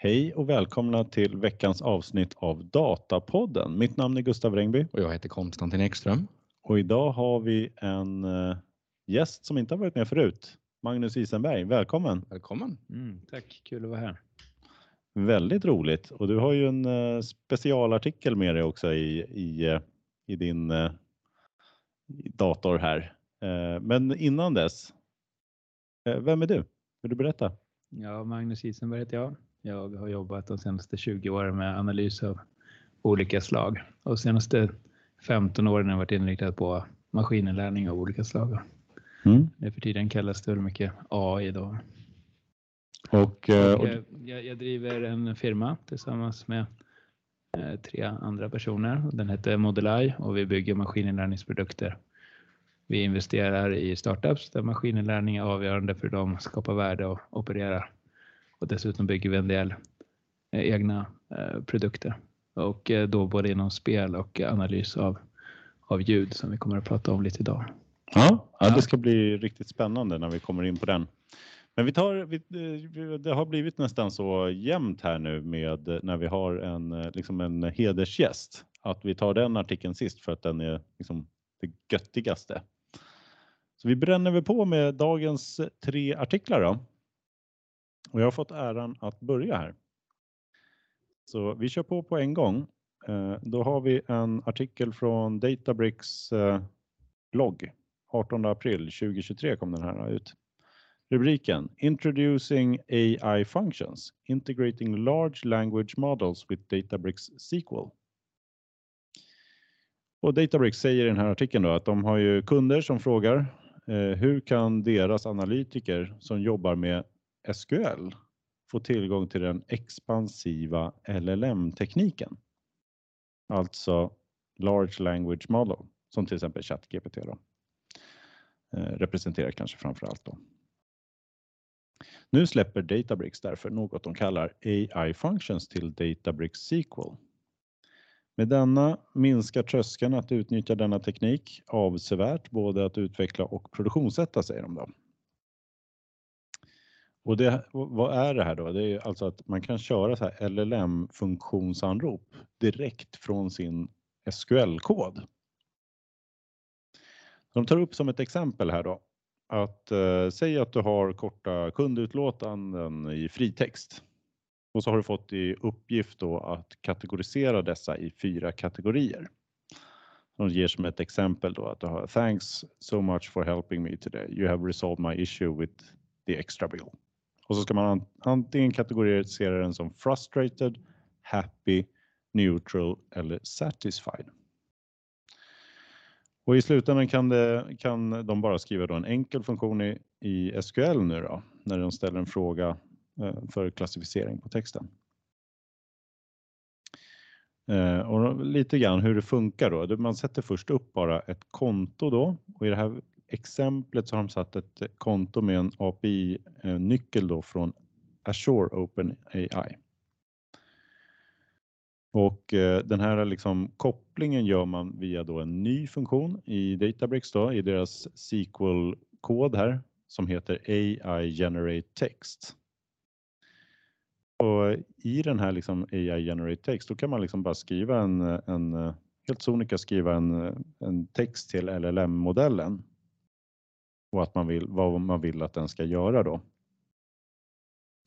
Hej och välkomna till veckans avsnitt av Datapodden. Mitt namn är Gustav Rengby Och jag heter Konstantin Ekström. och idag har vi en eh, gäst som inte har varit med förut. Magnus Isenberg, välkommen! Välkommen! Mm, tack, kul att vara här. Väldigt roligt och du har ju en eh, specialartikel med dig också i, i, eh, i din i dator här. Men innan dess, vem är du? Vill du berätta? Ja, Magnus Isenberg heter jag. Jag har jobbat de senaste 20 åren med analys av olika slag och de senaste 15 åren har jag varit inriktad på maskininlärning av olika slag. Mm. Nu för tiden kallas det väl mycket AI då. Och, eh, Och, och, jag, jag driver en firma tillsammans med eh, tre andra personer. Den heter Modeleye och vi bygger maskininlärningsprodukter. Vi investerar i startups där maskininlärning är avgörande för dem att skapa värde och operera. Och dessutom bygger vi en del eh, egna eh, produkter och eh, då både inom spel och analys av, av ljud som vi kommer att prata om lite idag. Ja, ja, det ska bli riktigt spännande när vi kommer in på den. Men vi tar, vi, det har blivit nästan så jämnt här nu med när vi har en, liksom en hedersgäst. Att vi tar den artikeln sist för att den är liksom det göttigaste. Så vi bränner väl på med dagens tre artiklar då. Och jag har fått äran att börja här. Så vi kör på på en gång. Eh, Då har vi en artikel från Databricks eh, blogg 18 april 2023 kom den här ut. Rubriken Introducing AI Functions Integrating Large Language Models with Databricks SQL. Och Databricks säger i den här artikeln då att de har ju kunder som frågar eh, hur kan deras analytiker som jobbar med SQL få tillgång till den expansiva LLM-tekniken? Alltså Large Language Model som till exempel ChatGPT då eh, representerar kanske framför allt då. Nu släpper Databricks därför något de kallar AI Functions till Databricks SQL. Med denna minskar tröskeln att utnyttja denna teknik avsevärt, både att utveckla och produktionssätta säger de då. Och det, vad är det här då? Det är alltså att man kan köra så här LLM-funktionsanrop direkt från sin SQL-kod. De tar upp som ett exempel här då att eh, säg att du har korta kundutlåtanden i fritext och så har du fått i uppgift då att kategorisera dessa i fyra kategorier. De ger som ett exempel då att du har Thanks so much for helping me today. You have resolved my issue with the extra bill. Och så ska man antingen kategorisera den som frustrated, happy, neutral eller satisfied. Och i slutändan kan, det, kan de bara skriva då en enkel funktion i, i SQL nu då, när de ställer en fråga eh, för klassificering på texten. Eh, och lite grann hur det funkar då. Man sätter först upp bara ett konto då och i det här exemplet så har de satt ett konto med en API-nyckel då från Azure OpenAI. Och eh, den här liksom kopplingen gör man via då en ny funktion i Databricks då i deras SQL-kod här som heter AI Generate Text. Och i den här liksom AI Generate Text då kan man liksom bara skriva en, en eh, helt sonika skriva en, en text till LLM-modellen och att man vill, vad man vill att den ska göra då.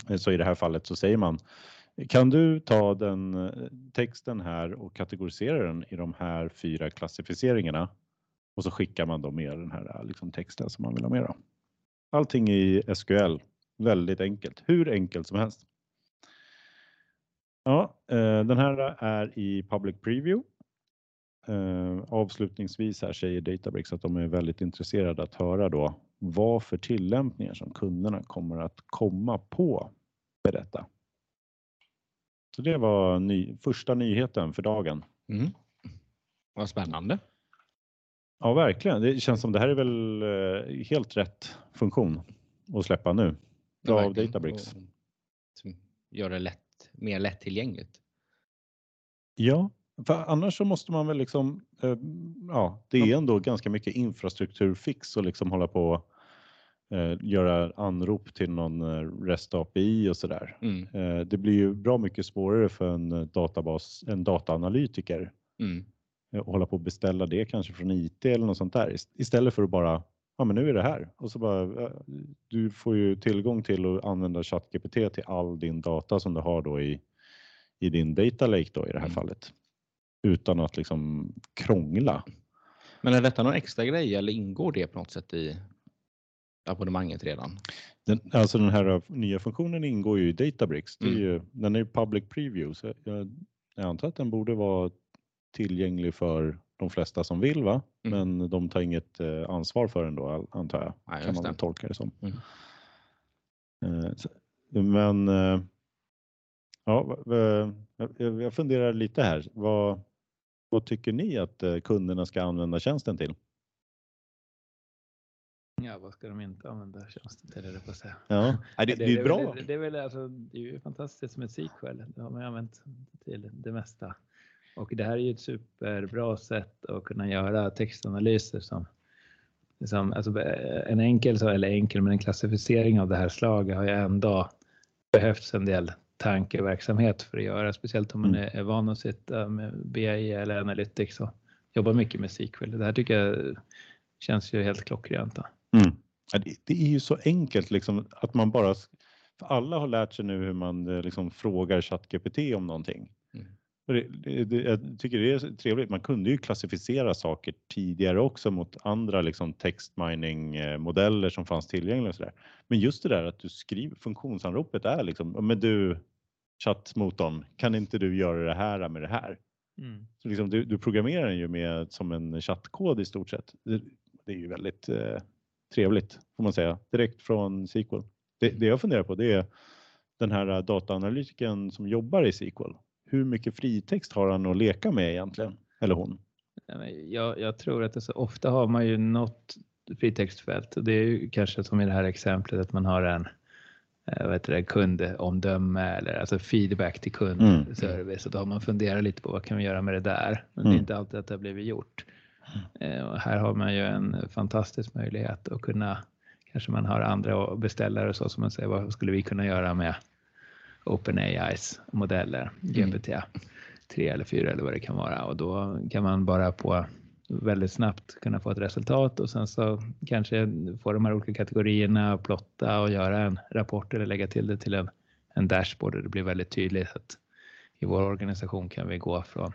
Eh, så i det här fallet så säger man kan du ta den eh, texten här och kategorisera den i de här fyra klassificeringarna? Och så skickar man då med den här eh, liksom texten som man vill ha med. Då. Allting i SQL, väldigt enkelt, hur enkelt som helst. Ja, den här är i public preview. Eh, Avslutningsvis här säger Databricks att de är väldigt intresserade att höra då vad för tillämpningar som kunderna kommer att komma på med detta. Så det var ny, första nyheten för dagen. Mm. Vad spännande. Ja, verkligen. Det känns som det här är väl eh, helt rätt funktion att släppa nu. Ja, Av. Databricks. Och som Gör det lätt, mer lättillgängligt. Ja, för annars så måste man väl liksom, eh, ja, det är ändå ganska mycket infrastrukturfix och liksom hålla på eh, göra anrop till någon eh, REST API och sådär. Mm. Eh, det blir ju bra mycket svårare för en eh, databas, en dataanalytiker Mm. eh, att hålla på och beställa det kanske från IT eller något sånt där Ist- istället för att bara ja, men nu är det här och så bara du får ju tillgång till att använda ChatGPT till all din data som du har då i i din data lake då i det här Mm. fallet utan att liksom krångla. Men är detta någon extra grej eller ingår det på något sätt i abonnemanget redan? Den, alltså den här nya funktionen ingår ju i Databricks. Det är Mm. ju, den är ju public preview så jag, jag antar att den borde vara tillgänglig för de flesta som vill va? Mm. Men de tar inget eh, ansvar för den då antar jag. Nej, kan man det. tolka det som. Mm. Eh, så, men eh, ja, jag funderar lite här. Vad, vad tycker ni att eh, kunderna ska använda tjänsten till? Ja, vad ska de inte använda tjänsten till, eller på att säga. Ja, Nej, det, det, är bra. Det, det, är väl, alltså, det är ju fantastiskt med SQL. Det har man använt till det mesta. Och det här är ju ett superbra sätt att kunna göra textanalyser som, som alltså en enkel, eller enkel, men en klassificering av det här slaget har ju ändå behövts en del tankeverksamhet för att göra, speciellt om man Mm. är, är van att sitta med BI eller Analytics och jobba mycket med SQL. Det här tycker jag känns ju helt klockrent. Då. Mm. Det, är ju så enkelt liksom att man bara, för alla har lärt sig nu hur man eh, liksom frågar ChatGPT om någonting. Mm. Och Det, det, det, jag tycker det är trevligt. Man kunde ju klassificera saker tidigare också mot andra liksom textmining eh, som fanns tillgängliga och så där. Men just det där att du skriver funktionsanropet är liksom, "Ja, men du chattmotorn, kan inte du göra det här med det här? Så liksom, du, du programmerar den ju med som en chattkod i stort sett. Det, det är ju väldigt eh, trevligt får man säga direkt från SQL. Det, det jag funderar på det är den här eh, dataanalytikern som jobbar i SQL. Hur mycket fritext har han att leka med egentligen? Eller hon? Jag, jag tror att så ofta har man ju något fritextfält och det är ju kanske som i det här exemplet att man har en vad heter det, kundomdöme eller alltså feedback till kundservice och då har man funderat lite på vad kan vi göra med det där. Men det Mm. är inte alltid att det har blivit gjort. Eh, Och här har man ju en fantastisk möjlighet att kunna, kanske man har andra beställare och så som man säger, vad skulle vi kunna göra med OpenAIs modeller, GPT 3 eller 4 eller vad det kan vara och då kan man bara på väldigt snabbt kunna få ett resultat och sen så kanske få de här olika kategorierna och plotta och göra en rapport eller lägga till det till en, en dashboard och det blir väldigt tydligt att i vår organisation kan vi gå från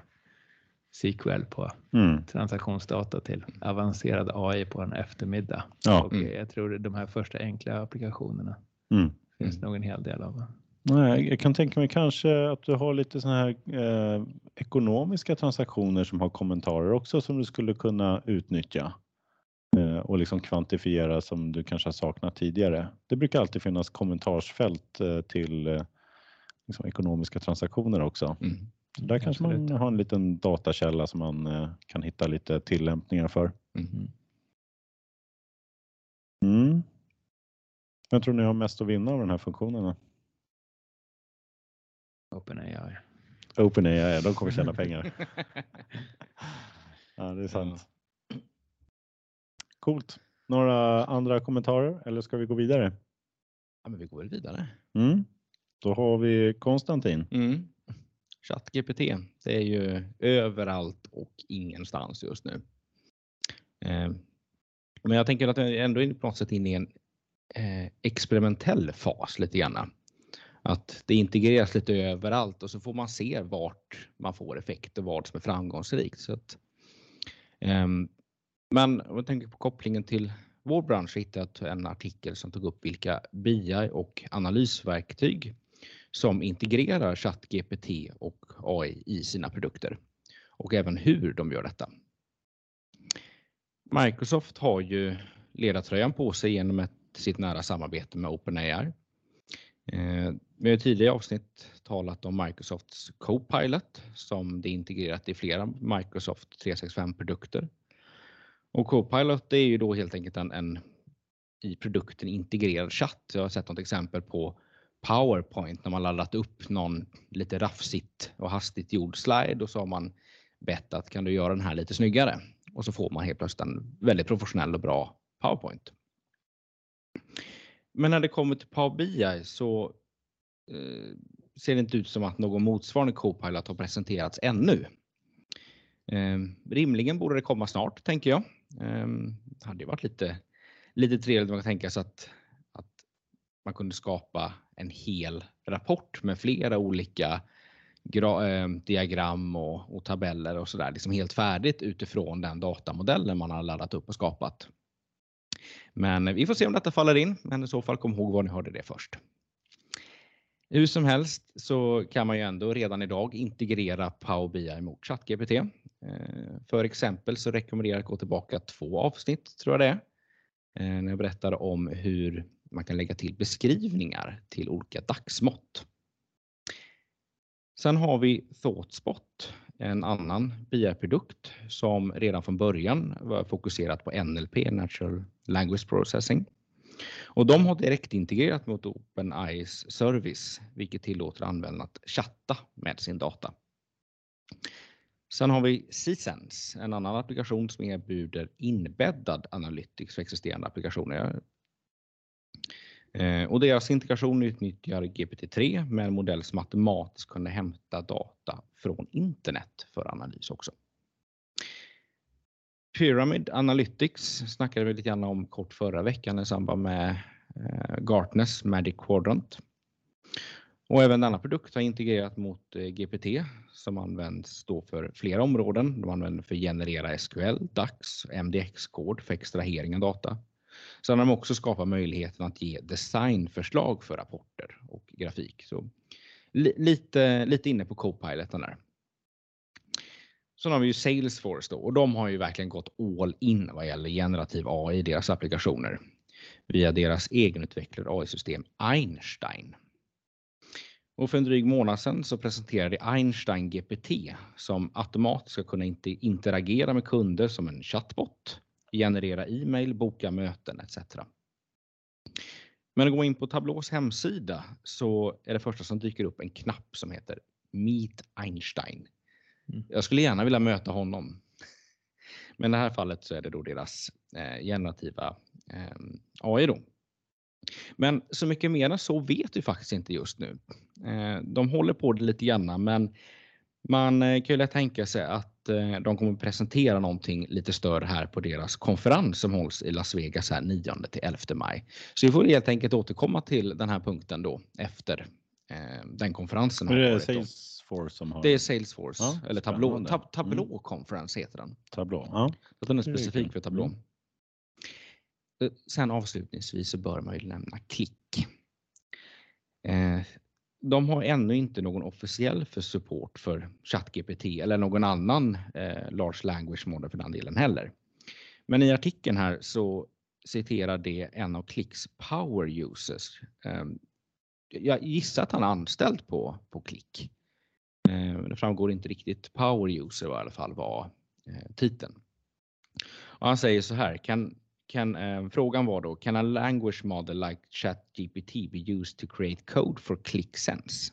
SQL på Mm. transaktionsdata till avancerad AI på en eftermiddag. Ja. Och Mm. jag tror de här första enkla applikationerna Mm. finns nog en hel del av. Nej, jag kan tänka mig kanske att du har lite såna här eh, ekonomiska transaktioner som har kommentarer också som du skulle kunna utnyttja eh, och liksom kvantifiera som du kanske har saknat tidigare. Det brukar alltid finnas kommentarsfält eh, till eh, liksom ekonomiska transaktioner också. Mm. Där kanske man Absolut. har en liten datakälla som man eh, kan hitta lite tillämpningar för. Mm. Mm. Jag tror ni har mest att vinna av den här funktionen. OpenAI. OpenAI, de kommer tjäna pengar. Ja, det är sant. Coolt. Några andra kommentarer eller ska vi gå vidare? Ja, men vi går väl vidare. Mm. Då har vi Konstantin. Mm. ChatGPT, det är ju överallt och ingenstans just nu. Eh, Men jag tänker att jag ändå är på något sätt inne i en eh, experimentell fas lite grann. Att det integreras lite överallt och så får man se vart man får effekt och vad som är framgångsrikt. Så att, um, men om jag tänker på kopplingen till vår bransch hittade jag en artikel som tog upp vilka BI och analysverktyg som integrerar ChatGPT och AI i sina produkter och även hur de gör detta. Microsoft har ju ledartröjan på sig genom ett, sitt nära samarbete med OpenAI. Eh, vi har i tidigare avsnitt talat om Microsofts Copilot som det är integrerat i flera Microsoft 365-produkter. Och Copilot är ju då helt enkelt en, en i produkten integrerad chatt. Jag har sett något exempel på PowerPoint när man laddat upp någon lite rafsigt och hastigt gjord slide och så har man bett att kan du göra den här lite snyggare? Och så får man helt plötsligt en väldigt professionell och bra PowerPoint. Men när det kommer till Power BI så eh, ser det inte ut som att någon motsvarande Copilot har presenterats ännu. Eh, rimligen borde det komma snart, tänker jag. Eh, det hade ju varit lite, lite trevligt om man kan tänka sig att, att man kunde skapa en hel rapport med flera olika eh, diagram och, och, tabeller och sådär, liksom helt färdigt utifrån den datamodellen man har laddat upp och skapat. Men vi får se om detta faller in, men i så fall kom ihåg var ni hörde det först. Hur som helst så kan man ju ändå redan idag integrera Power BI mot ChatGPT. Eh, för exempel så rekommenderar jag att gå tillbaka två avsnitt, tror jag det är, eh, när jag berättar om hur man kan lägga till beskrivningar till olika dagsmått. Sen har vi ThoughtSpot, en annan BI-produkt som redan från början var fokuserat på NLP, Natural Language Processing. Och de har direkt integrerat mot OpenAIs service, vilket tillåter användaren att chatta med sin data. Sen har vi C-Sense, en annan applikation som erbjuder inbäddad analytics för existerande applikationer. Jag Eh, och deras integration utnyttjar GPT-3 med en modell som matematiskt kunde hämta data från internet för analys också. Pyramid Analytics snackade vi lite grann om kort förra veckan i samband med eh, Gartners Magic Quadrant. Och även denna produkt har integrerat mot eh, GPT som används då för flera områden. De använder för att generera SQL, DAX, MDX-kod för extrahering av data. Sen har de också skapat möjligheten att ge designförslag för rapporter och grafik. Så lite, lite inne på Copilot där. Sen har vi ju Salesforce då och de har ju verkligen gått all in vad gäller generativ AI i deras applikationer via deras egenutvecklade AI-system Einstein. Och för en dryg månad sedan så presenterade Einstein GPT som automatiskt ska kunna interagera med kunder som en chatbot, generera e-mail, boka möten etc. Men att gå in på Tableaus hemsida så är det första som dyker upp en knapp som heter Meet Einstein. Mm. Jag skulle gärna vilja möta honom. Men i det här fallet så är det då deras eh, generativa eh, AI då. Men så mycket mer än så vet vi faktiskt inte just nu. Eh, de håller på det lite grann, men man eh, kan ju lätt tänka sig att eh, de kommer presentera någonting lite större här på deras konferens som hålls i Las Vegas här 9 till 11 maj. Så vi får helt enkelt återkomma till den här punkten då efter eh, den konferensen. Är det Salesforce som har? Det är Salesforce ja, eller Tableau. Tab Tableau mm. Conference heter den. Tableau, ja. Den är specifik för Tableau. Mm. Sen avslutningsvis så bör man ju nämna Klick. Eh, de har ännu inte någon officiell för support för ChatGPT eller någon annan eh, large language model för den delen heller. Men i artikeln här så citerar det en av Klicks power users. Eh, jag gissar att han är anställd på, på Klick. Eh, det framgår inte riktigt. Power user var i alla fall var eh, titeln. Och han säger så här, kan kan, eh, frågan var då, can a language model like ChatGPT be used to create code for ClickSense?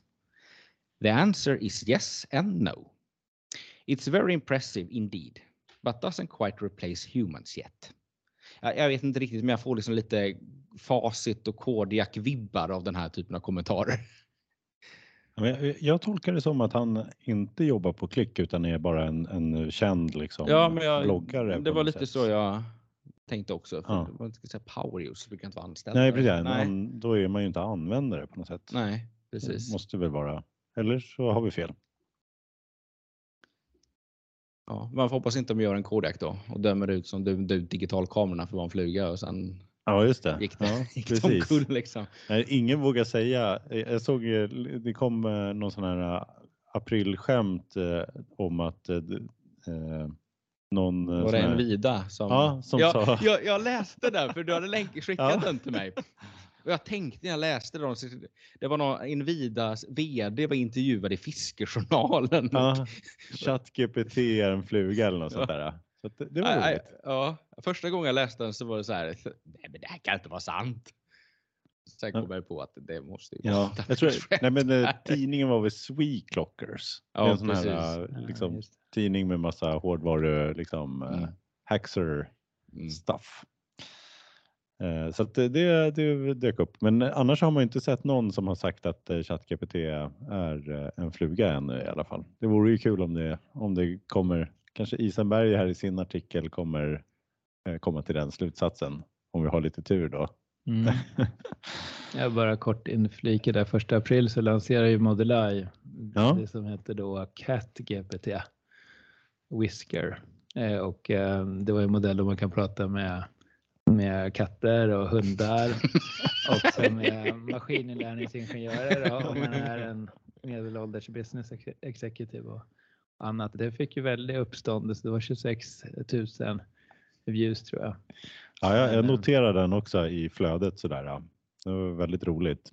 The answer is yes and no. It's very impressive indeed, but doesn't quite replace humans yet. Jag, vet inte riktigt, men jag får liksom lite facit och Kodiak-vibbar av den här typen av kommentarer. Jag, jag tolkar det som att han inte jobbar på Klick utan är bara en, en känd liksom, ja, men jag, bloggare. Det var lite sätt. så jag tänkte också. För ja. Man ska säga power use brukar inte vara anställd. Nej, precis. Nej. Man, då är man ju inte användare på något sätt. Nej, precis. Det måste väl vara. Eller så har vi fel. Ja, man får hoppas inte de gör en Kodak då och dömer ut som dömde ut digitalkamerorna för att vara en fluga och sen Ja, just det. Gick det, ja, gick precis. Kull, liksom. Nej, ingen vågar säga. Jag såg det kom någon sån här aprilskämt om att någon... Var det en vida som... Ja, som jag, sa... jag, jag läste den för du hade länk, skickat ja. den till mig. Och jag tänkte när jag läste den, det var någon Invidas VD var intervjuad i Fiskejournalen. Ja, ChatGPT är en fluga eller något ja. sånt där. Så det, det var roligt. Ja, första gången jag läste den så var det så här, nej men det här kan inte vara sant. Sen kom jag på att det måste ju ja, vara jag tror, nej, men, eh, Tidningen var väl Sweeclockers. Ja, en sån precis. här liksom, tidning med massa hårdvaru, liksom, eh, mm. hackser mm. stuff. Eh, Så att det, det, det dök upp. Men annars har man ju inte sett någon som har sagt att eh, ChatGPT är eh, en fluga än i alla fall. Det vore ju kul om det, om det kommer, kanske Isenberg här i sin artikel kommer eh, komma till den slutsatsen om vi har lite tur då. Mm. Jag bara kort inflika där. Första april så lanserar ju Modeleye Ja. det som heter då CatGPT Whisker. Eh, och eh, det var en modell där man kan prata med, med katter och hundar och så med maskininlärningsingenjörer om man är en medelålders business ex- executive och annat. Det fick ju väldigt uppståndelse. Det var 26 000 views tror jag. Ja, jag, eh, noterar den också i flödet sådär. Det var väldigt roligt.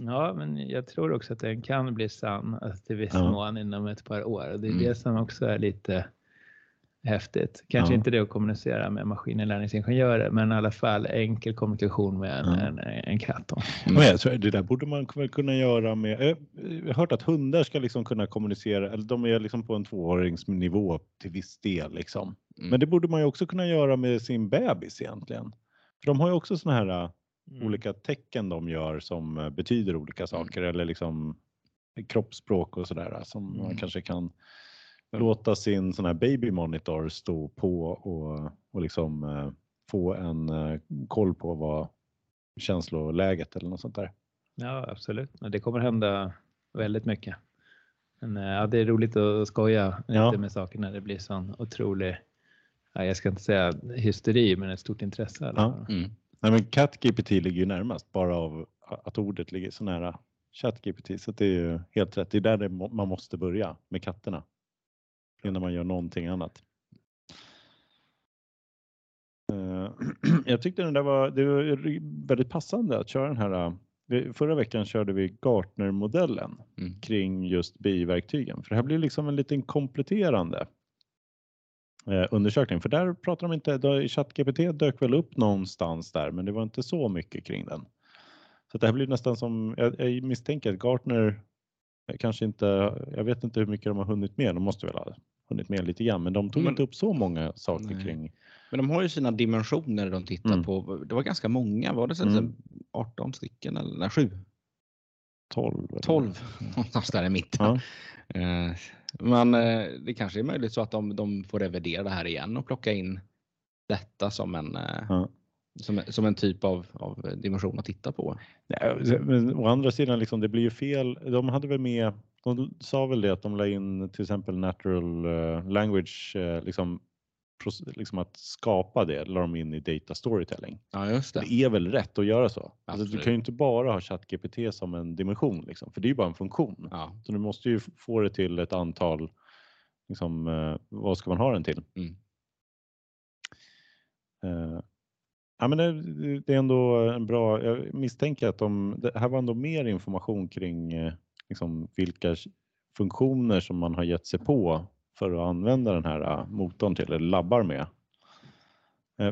Ja, men jag tror också att den kan bli sann till viss Ja. mån inom ett par år. Det är Mm. det som också är lite häftigt. Kanske Ja. inte det att kommunicera med maskininlärningsingenjörer, men i alla fall enkel kommunikation med en, Ja. en, en katt. då. Men jag tror, det där borde man kunna göra med, jag jag har hört att hundar ska liksom kunna kommunicera, eller de är liksom på en tvååringsnivå till viss del liksom. Mm. Men det borde man ju också kunna göra med sin bebis egentligen. För de har ju också såna här äh, Mm. olika tecken de gör som äh, betyder olika saker eller liksom kroppsspråk och sådär som man Mm. kanske kan låta sin sån här baby monitor stå på och, och liksom äh, få en äh, koll på vad känsloläget eller något sånt där. Ja, absolut. Det kommer hända väldigt mycket. Men eh, ja, det är roligt att skoja Ja. lite med saker när det blir sån otrolig, jag ska inte säga hysteri, men ett stort intresse. Ja. Mm. Nej, men ChatGPT ligger ju närmast bara av att ordet ligger så nära ChatGPT så det är ju helt rätt. Det är där det må, man måste börja med katterna innan man gör någonting annat. Eh, Jag tyckte den där var, det var väldigt passande att köra den här. eh, Förra veckan körde vi Gartner-modellen Mm. kring just BI-verktygen. För det här blir liksom en liten kompletterande undersökning. För där pratar de inte, ChatGPT dök väl upp någonstans där, men det var inte så mycket kring den. Så det här blir nästan som, jag, jag misstänker att Gartner eh, kanske inte, jag vet inte hur mycket de har hunnit med, de måste väl ha hunnit med lite grann, men de tog Men- inte upp så många saker Nej. kring. Men de har ju sina dimensioner de tittar Mm. på. Det var ganska många, var det så Mm. 18 stycken eller nej, 7? 12. eller? 12 någonstans där i mitten. Ja. Eh, Men eh, det kanske är möjligt så att de, de får revidera det här igen och plocka in detta som en, eh, Ja. som, som en typ av, av dimension att titta på. Nej, men å andra sidan, liksom, det blir ju fel. De hade väl med, de sa väl det att de la in till exempel natural language, liksom, liksom att skapa det, la de in i data storytelling. Ja, det. Det är väl rätt att göra så. Alltså, du kan ju inte bara ha ChatGPT som en dimension, liksom, för det är ju bara en funktion. Ja. Så du måste ju få det till ett antal, liksom, eh, vad ska man ha den till? Mm. Eh, ja, men det, det är ändå en bra, jag misstänker att de, det här var ändå mer information kring eh, liksom, vilka funktioner som man har gett sig på för att använda den här eh, motorn till, eller labbar med. Eh,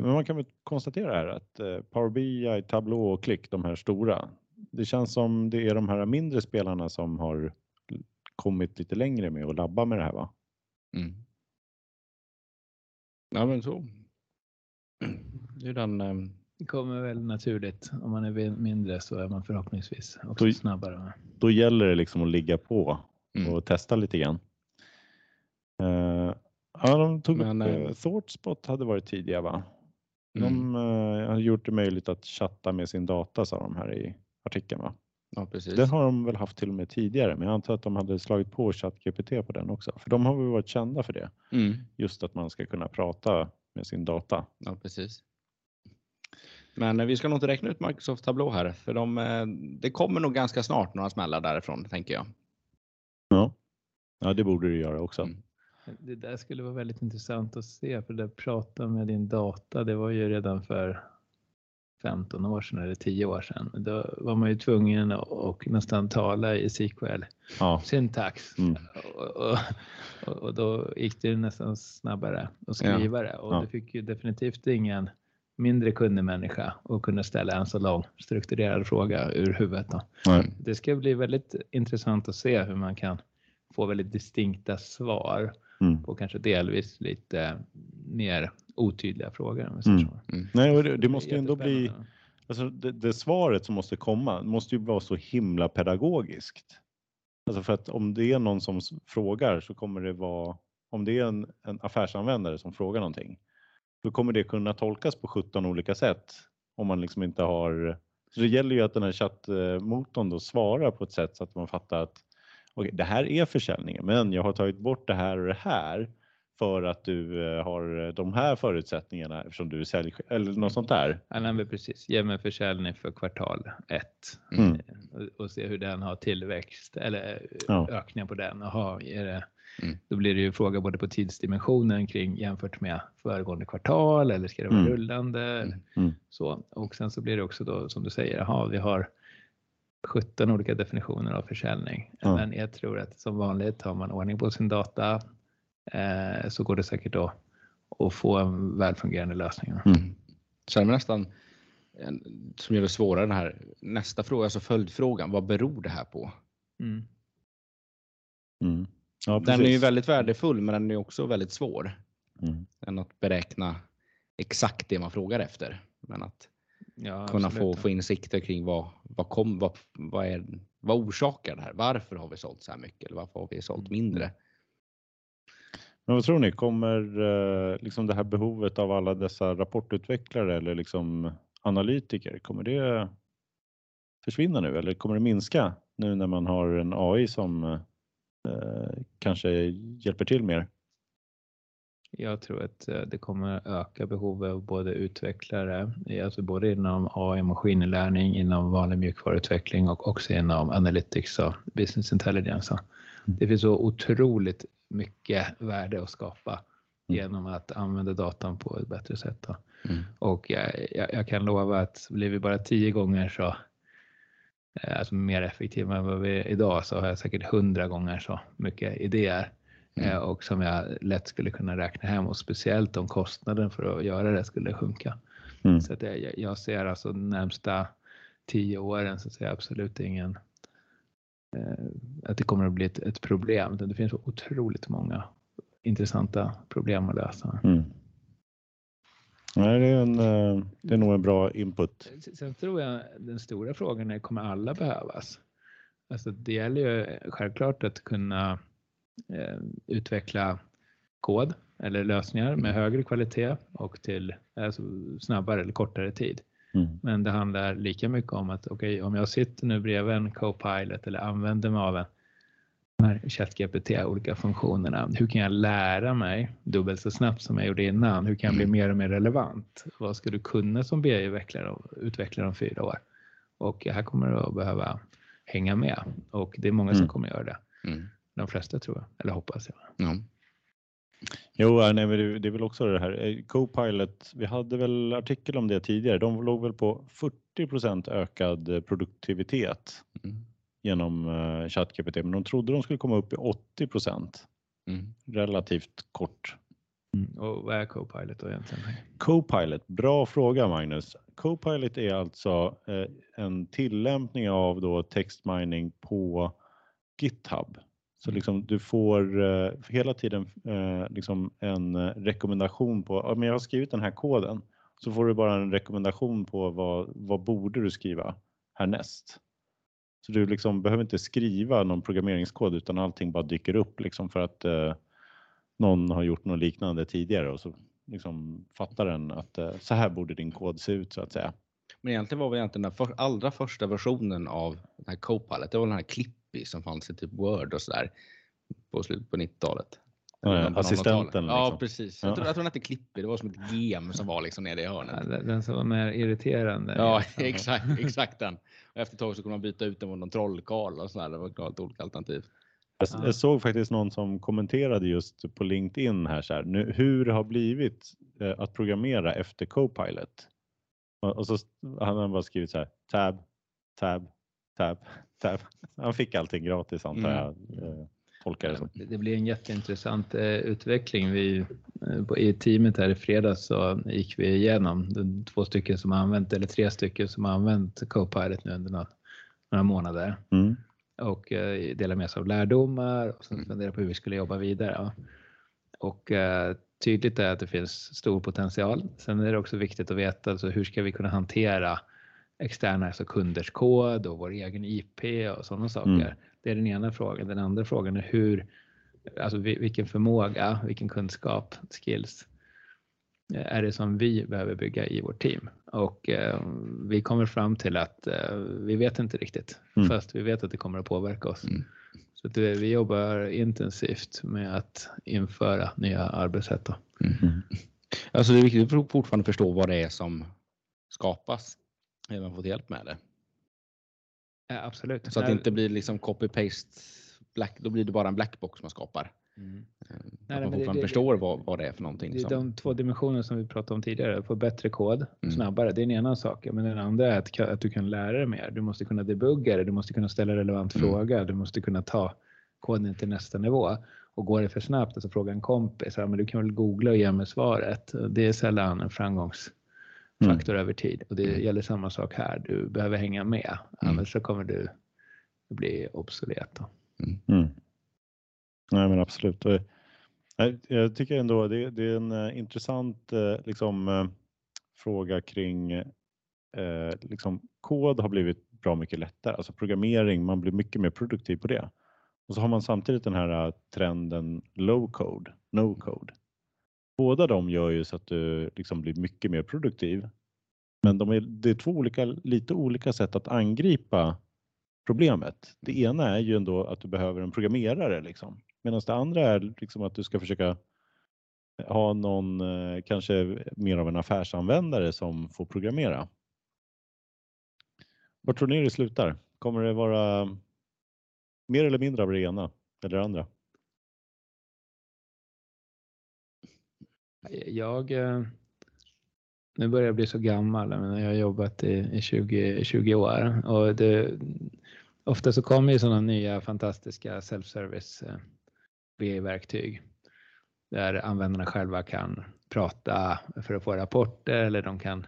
Men man kan väl konstatera här att eh, Power BI, Tableau och Click, de här stora, det känns som det är de här mindre spelarna som har kommit lite längre med att labba med det här va? Mm. Ja, men så. Det är den, eh, Det kommer väl naturligt. Om man är mindre så är man förhoppningsvis också Då- snabbare. Då gäller det liksom att ligga på Mm. och testa lite grann. Eh, ja, de tog Men, upp, eh, uh, ThoughtSpot hade varit tidiga va? mm. De eh, har gjort det möjligt att chatta med sin data sa de här i artikeln va? Ja, precis. Det har de väl haft till och med tidigare men jag antar att de hade slagit på ChatGPT på den också. För de har väl varit kända för det. Mm. Just att man ska kunna prata med sin data. Ja, precis. Men eh, vi ska nog inte räkna ut Microsoft Tableau här, för de, eh, det kommer nog ganska snart några smällar därifrån, tänker jag. Ja, ja det borde det göra också. Mm. Det där skulle vara väldigt intressant att se, för det prata med din data, det var ju redan för 15 år sedan eller 10 år sedan. Då var man ju tvungen att och nästan tala i SQL Ja, syntax. Mm. Och, och, och, och då gick det nästan snabbare att skriva det och Ja. du fick ju definitivt ingen mindre kunnig människa att kunna ställa en så lång strukturerad fråga ur huvudet. Det ska bli väldigt intressant att se hur man kan få väldigt distinkta svar Mm. på kanske delvis lite mer otydliga frågor. Mm. så. nej och det, Det måste ju ändå bli. Alltså det, det svaret som måste komma måste ju vara så himla pedagogiskt. Alltså för att om det är någon som frågar så kommer det vara, om det är en, en affärsanvändare som frågar någonting, då kommer det kunna tolkas på 17 olika sätt om man liksom inte har, så det gäller ju att den här chattmotorn då svarar på ett sätt så att man fattar att okej, det här är försäljningen, men jag har tagit bort det här och det här för att du eh, har de här förutsättningarna eftersom du är sälj eller något sånt där. Ja, nej, men precis. Ge mig försäljning för kvartal ett Mm. Eh, och, och se hur den har tillväxt eller eh, Ja. ökningar på den. Aha, är det, Mm. Då blir det ju fråga både på tidsdimensionen kring jämfört med föregående kvartal eller ska det vara Mm. rullande? Mm. Mm. Så. Och sen så blir det också då som du säger, aha, vi har 17 olika definitioner av försäljning. Ja. Men jag tror att som vanligt har man ordning på sin data eh, så går det säkert då att få en välfungerande lösning. Mm. Så är det nästan som gör det svårare den här nästa fråga, alltså följdfrågan. Vad beror det här på? Mm. Mm. Ja, Den är ju väldigt värdefull, men den är också väldigt svår. Mm. Än att beräkna exakt det man frågar efter. Men att Ja, kunna få, absolut. få insikter kring vad, vad, kom, vad, vad, är, vad orsakar det här? Varför har vi sålt så här mycket? Eller varför har vi sålt mindre? Men vad tror ni, kommer eh, liksom det här behovet av alla dessa rapportutvecklare eller liksom analytiker, kommer det försvinna nu eller kommer det minska nu när man har en AI som eh, kanske hjälper till mer? Jag tror att eh, det kommer öka behovet av både utvecklare, alltså både inom AI maskininlärning, inom vanlig mjukvaruutveckling och också inom analytics och business intelligence. Så Det finns så otroligt mycket värde att skapa genom att använda datan på ett bättre sätt. Mm. Och jag, jag, jag kan lova att blir vi bara tio gånger så eh, alltså mer effektiva än vad vi är idag så har jag säkert hundra gånger så mycket idéer Mm. eh, och som jag lätt skulle kunna räkna hem och speciellt om kostnaden för att göra det skulle sjunka. Mm. Så att jag, jag- ser alltså de närmsta tio åren så ser jag absolut ingen eh, att det kommer att bli ett, ett problem. Det finns otroligt många intressanta problem att lösa. Mm. Nej, det, är en, eh, det är nog en bra input. Sen tror jag den stora frågan är, kommer alla behövas? Alltså det gäller ju självklart att kunna utveckla kod eller lösningar med högre kvalitet och till alltså, snabbare eller kortare tid. Mm. Men det handlar lika mycket om att okej, om jag sitter nu bredvid en Copilot eller använder mig av en ChatGPT, olika funktionerna. Hur kan jag lära mig dubbelt så snabbt som jag gjorde innan? Hur kan jag bli mer och mer relevant? Vad ska du kunna som BI-utvecklare utvecklare om fyra år? Och här kommer du att behöva hänga med och det är många som Mm. kommer göra det. Mm. De flesta tror jag, eller hoppas jag. Ja. Jo, ja, nej, men det, det är väl också det här. eh, Copilot, vi hade väl artikel om det tidigare. De låg väl på 40% ökad eh, produktivitet Mm. genom uh, ChatGPT, men de trodde de skulle komma upp i 80 Mm. relativt kort. Och vad är Copilot då egentligen? Copilot, bra fråga Magnus. Copilot är alltså eh, en tillämpning av då textmining på GitHub. Så liksom du får eh, hela tiden eh, liksom en eh, rekommendation på, ja, men jag har skrivit den här koden, så får du bara en rekommendation på vad, vad borde du skriva härnäst. Så du liksom behöver inte skriva någon programmeringskod utan allting bara dyker upp liksom för att eh, någon har gjort något liknande tidigare och så liksom fattar den att eh, så här borde din kod se ut så att säga. Men egentligen var väl egentligen den för, allra första versionen av den här Copilot, det var den här klipp som fanns i typ Word och sådär på slutet på 90-talet. Ja, assistenten, 00-talet. Ja, liksom. precis. Ja. Jag tror, jag tror den hette Clippy, det var som ett gem som var liksom nere i Ja, hörnet. den den som var mer irriterande. Ja, exakt, exakt den. Och efter ett tag så kunde man byta ut den mot någon trollkarl och sådär. Det var klart olika alternativ. Jag, Ja. jag såg faktiskt någon som kommenterade just på LinkedIn här så här, nu, hur det har blivit eh, att programmera efter Copilot. Och, och så hade han bara skrivit så här, tab, tab, tab, tab. Han fick allting gratis antar Mm. jag. Tolkar det som. Det det blir en jätteintressant eh, utveckling. Vi, eh, på, I teamet här i fredags så gick vi igenom två stycken som har använt, eller tre stycken som har använt Copilot nu under några, några månader Mm. och eh, delar med sig av lärdomar och sen Mm. fundera på hur vi skulle jobba vidare. Ja. Och tydligt är att det finns stor potential. Sen är det också viktigt att veta alltså, hur ska vi kunna hantera externa, alltså kunders kod och vår egen IP och sådana saker. Mm. Det är den ena frågan. Den andra frågan är hur, alltså vi- vilken förmåga, vilken kunskap, skills eh, är det som vi behöver bygga i vårt team? Och eh, vi kommer fram till att eh, vi vet inte riktigt, Mm. fast vi vet att det kommer att påverka oss. Mm. Så att vi, vi jobbar intensivt med att införa nya arbetssätt. Mm. Alltså det är viktigt att fortfarande förstå vad det är som skapas. Även fått hjälp med det. Ja, absolut. Så att det Nej, inte blir liksom copy-paste. Black, då blir det bara en blackbox man skapar. mm. Eh, Nej, att man men det- fortfarande det- förstår vad, vad det är för någonting. Det är som- de två dimensioner som vi pratade om tidigare. Få bättre kod Mm. snabbare. Det är en ena saken. Men den andra är att, att du kan lära dig mer. Du måste kunna debugga det. Du måste kunna ställa relevant Mm. fråga. Du måste kunna ta koden till nästa nivå. Och går det för snabbt, alltså fråga en kompis. Men du kan väl googla och ge mig svaret. Det är sällan en framgångsfaktor över tid. Och det Mm. gäller samma sak här. Du behöver hänga med. Mm. Annars så kommer du bli obsolet. Då. Mm. Nej men absolut. Nej, Jag tycker ändå det, det är en eh, intressant eh, liksom, eh, fråga kring eh, liksom, kod har blivit bra mycket lättare. Alltså programmering, man blir mycket mer produktiv på det. Och så har man samtidigt den här eh, trenden low code, no code. Båda de gör ju så att du liksom blir mycket mer produktiv. Men de är, det är två olika, lite olika sätt att angripa problemet. Det ena är ju ändå att du behöver en programmerare liksom. Medan det andra är liksom att du ska försöka ha någon, eh, kanske mer av en affärsanvändare som får programmera. Var tror ni det slutar? Kommer det vara mer eller mindre av det ena eller det andra? Jag, eh, nu börjar jag bli så gammal, men jag har jobbat i, i 20, 20 år. Och det, ofta så kommer ju sådana nya fantastiska self-service eh, BI-verktyg där användarna själva kan prata för att få rapporter eller de kan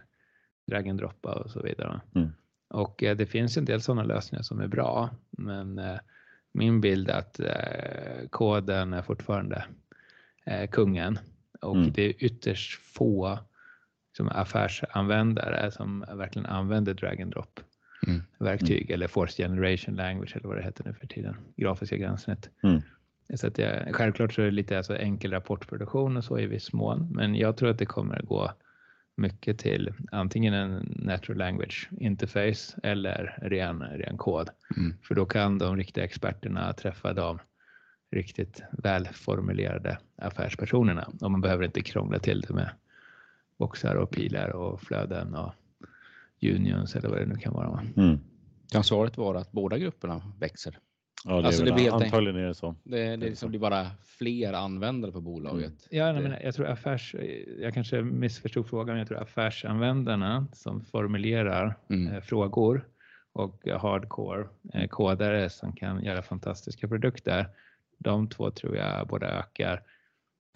drag and droppa och så vidare. Mm. Och eh, det finns en del sådana lösningar som är bra, men eh, min bild är att eh, koden är fortfarande eh, kungen och Mm. det är ytterst få som affärsanvändare som verkligen använder drag and drop Mm. verktyg eller force generation language eller vad det heter nu för tiden, grafiska gränssnitt. Mm. Så att jag, självklart så är det lite alltså enkel rapportproduktion och så i viss mån, men jag tror att det kommer att gå mycket till antingen en natural language interface eller ren, ren kod. Mm. För då kan de riktiga experterna träffa de riktigt välformulerade affärspersonerna och man behöver inte krångla till det med boxar och pilar och flöden och unions eller vad det nu kan vara. va? Mm. Kan svaret vara att båda grupperna växer? Ja, det Alltså, är det blir helt antagligen är det så. Det, det liksom blir bara fler användare på bolaget. Ja, nej, men jag tror affärs, jag kanske missförstod frågan, men jag tror affärsanvändarna som formulerar Mm. eh, frågor och hardcore eh, kodare som kan göra fantastiska produkter. De två tror jag både ökar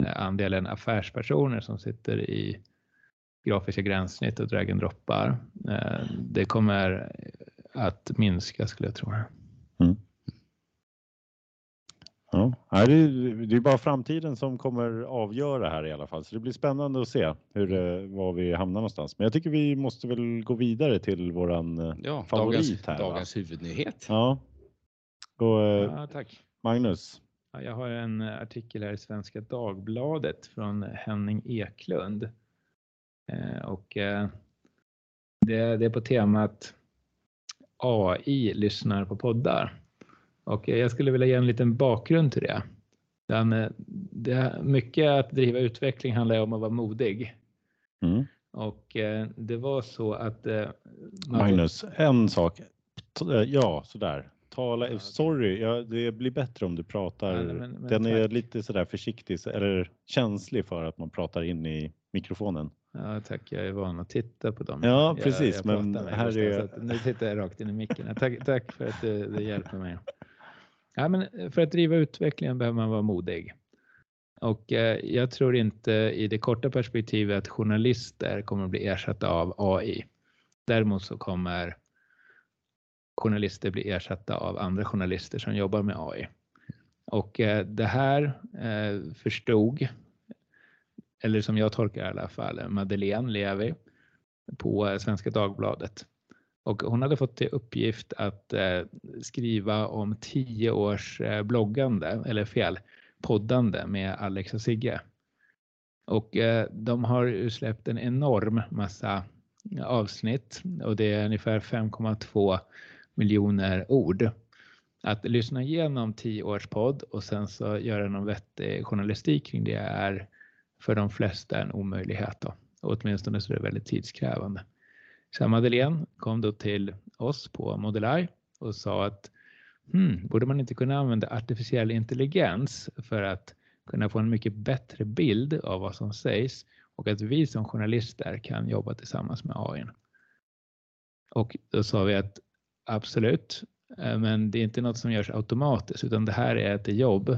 eh, andelen affärspersoner som sitter i grafiska gränssnitt och drag and droppar. Eh, det kommer att minska skulle jag tro. Ja. Nej, det, är, det är bara framtiden som kommer avgöra här i alla fall. Så det blir spännande att se hur, eh, var vi hamnar någonstans. Men jag tycker vi måste väl gå vidare till våran Ja, favorit dagens, här. va? dagens huvudnyhet. Ja. Och, Ja, tack. Magnus. Ja, jag har en artikel här i Svenska Dagbladet från Henning Eklund. Eh, och eh, det, är på temat AI lyssnar på poddar. Och eh, jag skulle vilja ge en liten bakgrund till det. Den, det mycket att driva utveckling handlar om att vara modig. Mm. Och det var så att Magnus, en sak. Ja, sådär. Tala, Ja, sorry, ja, det blir bättre om du pratar. Nej, men- men Den är tack. lite sådär försiktig eller känslig för att man pratar in i mikrofonen. Ja, tack. Jag är van att titta på dem. Ja, jag, precis, Jag men pratar med här är- att Nu tittar jag rakt in i micken. Tack, tack för att det, det hjälper mig. Ja, men för att driva utvecklingen behöver man vara modig. Och eh, jag tror inte i det korta perspektivet att journalister kommer att bli ersatta av AI. Däremot så kommer journalister blir ersatta av andra journalister som jobbar med AI. Och eh, det här eh, förstod, eller som jag tolkar i alla fall, Madeleine Levi på eh, Svenska Dagbladet. Och hon hade fått till uppgift att skriva om tio års bloggande, eller fel, poddande med Alex och Sigge. Och de har ju släppt en enorm massa avsnitt och det är ungefär 5,2 miljoner ord. Att lyssna igenom tio års podd och sen så göra någon vettig journalistik kring det är för de flesta en omöjlighet. Då. Och åtminstone så är det väldigt tidskrävande. Så Madeleine kom då till oss på Modelai och sa att hmm, borde man inte kunna använda artificiell intelligens för att kunna få en mycket bättre bild av vad som sägs och att vi som journalister kan jobba tillsammans med AI. Och då sa vi att absolut, eh, men det är inte något som görs automatiskt utan det här är ett jobb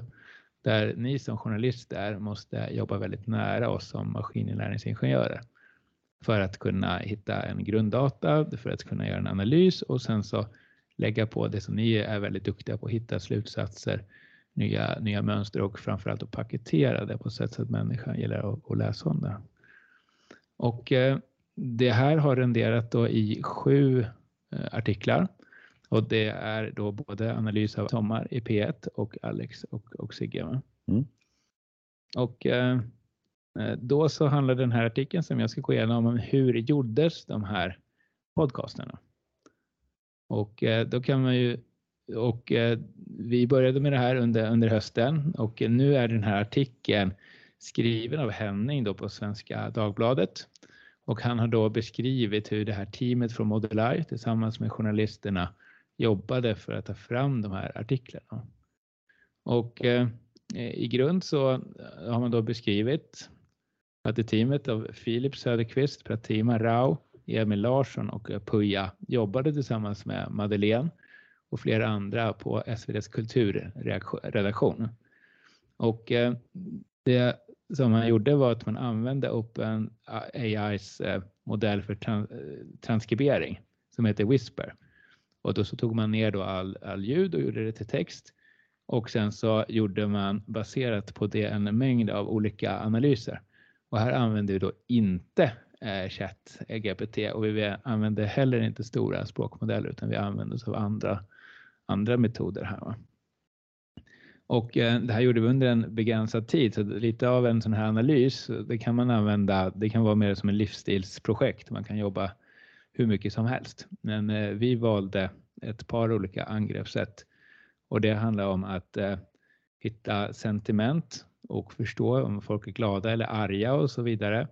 där ni som journalister måste jobba väldigt nära oss som maskininlärningsingenjörer för att kunna hitta en grunddata, för att kunna göra en analys och sen så lägga på det som ni är väldigt duktiga på, att hitta slutsatser, nya, nya mönster och framförallt att paketera det på ett sätt så att människan gillar att, att läsa om det. Och eh, det här har renderat då i sju eh, artiklar och det är då både analys av Sommar i P1 och Alex och, och Sigge. Mm. Och eh, Eh, då så handlar den här artikeln som jag ska gå igenom om hur gjordes de här podcasterna. Och eh, då kan man ju och eh, vi började med det här under, under hösten och nu är den här artikeln skriven av Henning då på Svenska Dagbladet. Och han har då beskrivit hur det här teamet från Modeleye tillsammans med journalisterna jobbade för att ta fram de här artiklarna. Och eh, i grund så eh, har man då beskrivit att i teamet av Filip Söderqvist, Pratima Rao, Emil Larsson och Puja jobbade tillsammans med Madeleine och flera andra på SVDs kulturredaktion. Och eh, det som man gjorde var att man använde Open AIs eh, modell för eh, transkribering som heter Whisper. Och då så tog man ner då all, all ljud och gjorde det till text. Och sen så gjorde man baserat på det en mängd av olika analyser. Och här använder vi då inte eh, Chat eh, GPT och vi använder heller inte stora språkmodeller utan vi använder oss av andra, andra metoder här. Va? Och eh, det här gjorde vi under en begränsad tid, så lite av en sån här analys, det kan man använda, det kan vara mer som en livsstilsprojekt, man kan jobba hur mycket som helst. Men eh, vi valde ett par olika angreppssätt och det handlar om att eh, hitta sentiment och förstå om folk är glada eller arga och så vidare.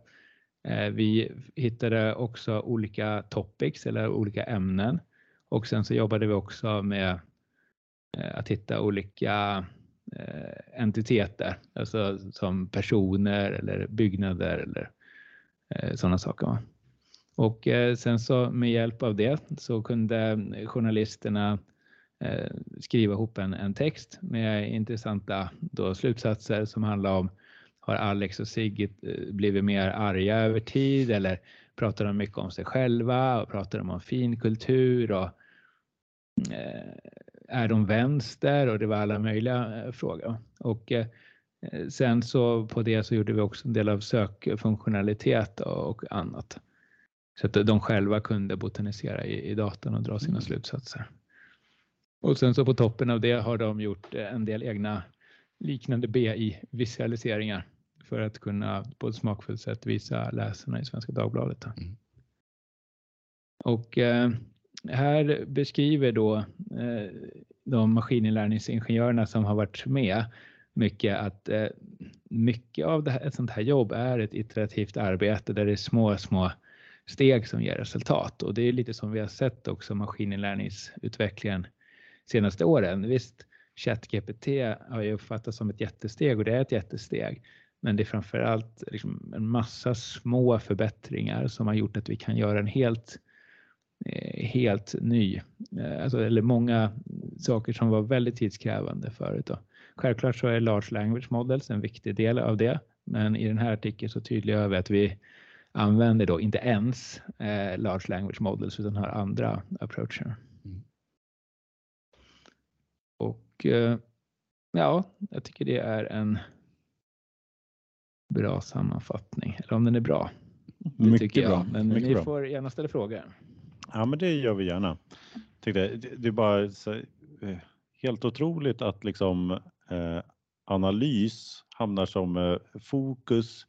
Eh, vi hittade också olika topics eller olika ämnen och sen så jobbade vi också med eh, att hitta olika eh, entiteter, alltså som personer eller byggnader eller eh, sådana saker. Och eh, sen så med hjälp av det så kunde journalisterna eh, skriva ihop en, en text med intressanta då, slutsatser som handlar om har Alex och Sigge eh, blivit mer arga över tid eller pratar de mycket om sig själva och pratar de om finkultur och är de vänster och det var alla möjliga frågor. Och sen så på det så gjorde vi också en del av sökfunktionalitet och annat. Så att de själva kunde botanisera i, i datorn och dra sina mm. slutsatser. Och sen så på toppen av det har de gjort eh, en del egna liknande BI-visualiseringar för att kunna på ett smakfullt sätt visa läsarna i Svenska Dagbladet. Mm. Och eh, här beskriver då eh, de maskininlärningsingenjörerna som har varit med mycket att eh, mycket av det här, ett sånt här jobb är ett iterativt arbete där det är små, små steg som ger resultat och det är lite som vi har sett också maskininlärningsutvecklingen senaste åren. Visst, ChatGPT har ju uppfattats som ett jättesteg och det är ett jättesteg. Men det är framförallt liksom en massa små förbättringar som har gjort att vi kan göra en helt, eh, helt ny, eh, alltså, eller många saker som var väldigt tidskrävande förut. Då. Självklart så är Large Language Models en viktig del av det, men i den här artikeln så tydliggör vi att vi använder då inte ens eh, Large Language Models utan har andra approacher. Och eh, ja, jag tycker det är en bra sammanfattning. Eller om den är bra. Det Mycket tycker jag. bra. Men Mycket ni bra. får gärna ställa frågor. Ja, men det gör vi gärna. Det, det är bara så, eh, helt otroligt att liksom eh, analys hamnar som eh, fokus.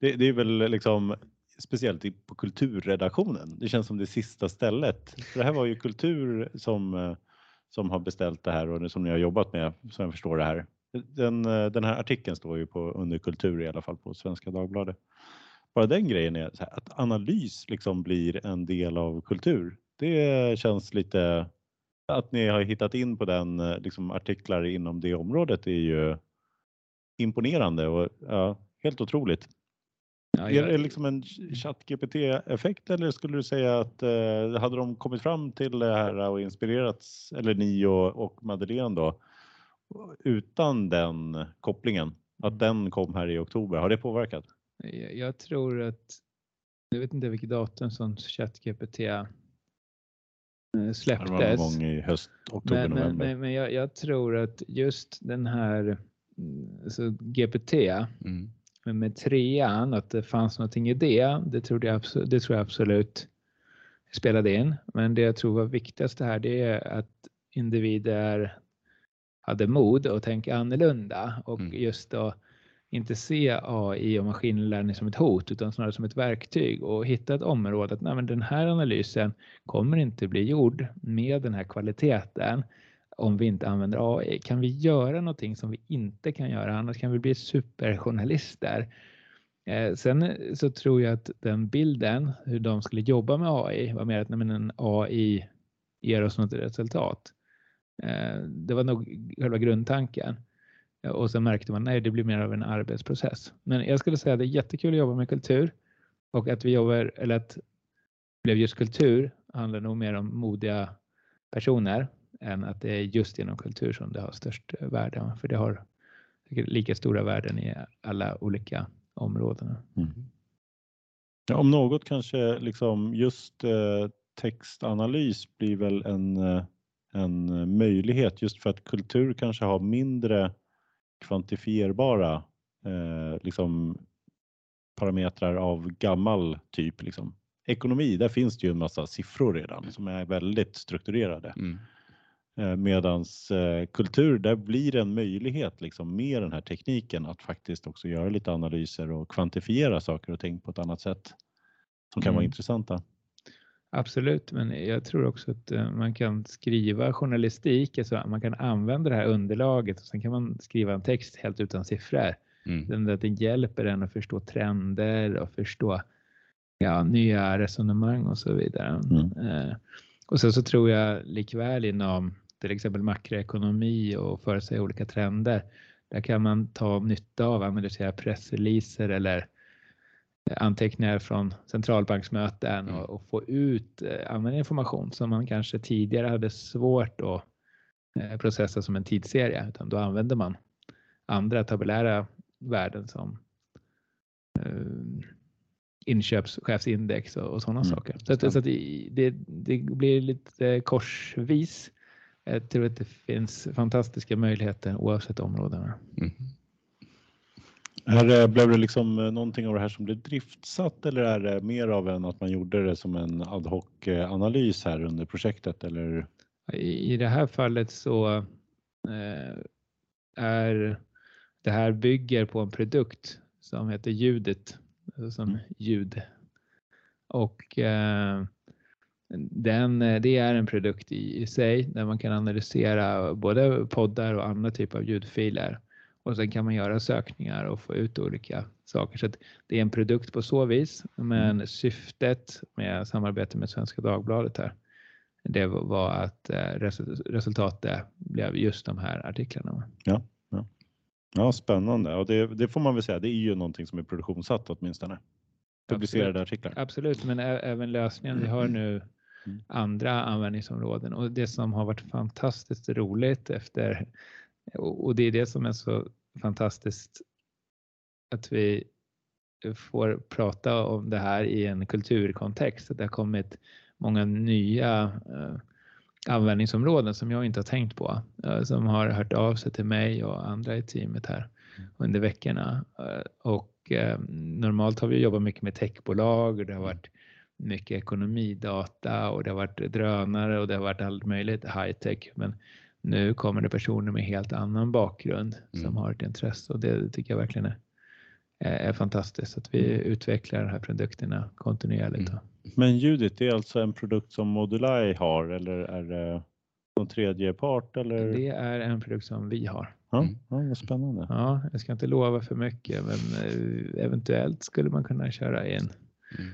Det, det, är väl liksom speciellt på kulturredaktionen. Det känns som det sista stället. För det här var ju kultur som, eh, som har beställt det här och som ni har jobbat med, som jag förstår det här. Den, eh, den här artikeln står ju på under kultur i alla fall på Svenska Dagbladet. Bara den grejen är här, att analys liksom blir en del av kultur. Det känns lite att ni har hittat in på den eh, liksom artiklar inom det området är ju imponerande och ja, helt otroligt. Ja. Är det liksom en ChatGPT-effekt eller skulle du säga att eh, hade de kommit fram till det här och inspirerats, eller ni och, och Madeleine då, utan den kopplingen, att den kom här i oktober, har det påverkat? Jag, jag tror att, jag vet inte vilket datum som ChatGPT släpptes. Det var någon gång i höst, oktober, men, november. Men, men jag, jag, tror att just den här alltså GPT mm. Med trean, att det fanns någonting i det, det, trodde jag, det tror jag absolut spelade in. Men det jag tror var viktigast här, det är att individer hade mod att tänka annorlunda och mm. just då inte se AI och maskininlärning som ett hot utan snarare som ett verktyg och hitta ett område att nej, men den här analysen kommer inte bli gjord med den här kvaliteten om vi inte använder AI. Kan vi göra någonting som vi inte kan göra annars kan vi bli superjournalister. Eh, sen eh, så tror jag att den bilden, hur de skulle jobba med AI, var mer att nej, men en AI ger oss något resultat. Eh, det var nog själva grundtanken. Eh, och sen märkte man nej, det blir mer av en arbetsprocess. Men jag skulle säga att det är jättekul att jobba med kultur och att vi jobbar, eller att det blev just kultur handlar nog mer om modiga personer än att det är just genom kultur som det har störst värde. För det har lika stora värden i alla olika områden. Mm. Ja, om något kanske liksom just eh, textanalys blir väl en, eh, en möjlighet just för att kultur kanske har mindre kvantifierbara eh, liksom parametrar av gammal typ. Liksom. Ekonomi, där finns det ju en massa siffror redan som är väldigt strukturerade. Mm. Eh, medans eh, kultur, där blir det en möjlighet liksom, med den här tekniken att faktiskt också göra lite analyser och kvantifiera saker och ting på ett annat sätt som kan mm. vara intressanta. Absolut, men jag tror också att eh, man kan skriva journalistik, alltså man kan använda det här underlaget och sen kan man skriva en text helt utan siffror. Mm. Den hjälper en att förstå trender och förstå ja, nya resonemang och så vidare. Mm. Eh, och sen så tror jag likväl inom till exempel makroekonomi och förutsäga olika trender. Där kan man ta nytta av att analysera pressreleaser eller anteckningar från centralbanksmöten mm. och, få ut eh, använda information som man kanske tidigare hade svårt att eh, processa som en tidsserie utan då använder man andra tabellära värden som eh, inköpschefsindex och, och sådana mm. saker. Så, att, så att det, det, blir lite korsvis. Jag tror att det finns fantastiska möjligheter oavsett områdena. Mm. Här blev det liksom eh, någonting av det här som blev driftsatt eller är det mer av en att man gjorde det som en ad hoc eh, analys här under projektet? Eller? I det här fallet så eh, är det här bygger på en produkt som heter ljudet, som mm. ljud. Och den, det är en produkt i, sig där man kan analysera både poddar och andra typer av ljudfiler och sen kan man göra sökningar och få ut olika saker. Så det är en produkt på så vis, men mm. syftet med samarbete med Svenska Dagbladet här, det var att eh, resultatet blev just de här artiklarna. Ja, ja. ja spännande och det, det, får man väl säga. Det är ju någonting som är produktionssatt åtminstone. Publicerade Absolut. artiklar. Absolut, men även lösningen. Vi har nu mm. andra användningsområden och det som har varit fantastiskt roligt efter och det är det som är så fantastiskt att vi får prata om det här i en kulturkontext. Det har kommit många nya eh, användningsområden som jag inte har tänkt på, eh, som har hört av sig till mig och andra i teamet här mm. under veckorna. Eh, och normalt har vi jobbat mycket med techbolag och det har varit mycket ekonomidata och det har varit drönare och det har varit allt möjligt high tech. Men nu kommer det personer med helt annan bakgrund Mm. som har ett intresse och det tycker jag verkligen är, är, fantastiskt att vi utvecklar de här produkterna kontinuerligt. Mm. Men Judit, det är alltså en produkt som Modulai har eller är det någon tredje part? Eller? Det är en produkt som vi har. Ja, Mm. ja, vad spännande. Ja, jag ska inte lova för mycket, men eh, eventuellt skulle man kunna köra in. Mm.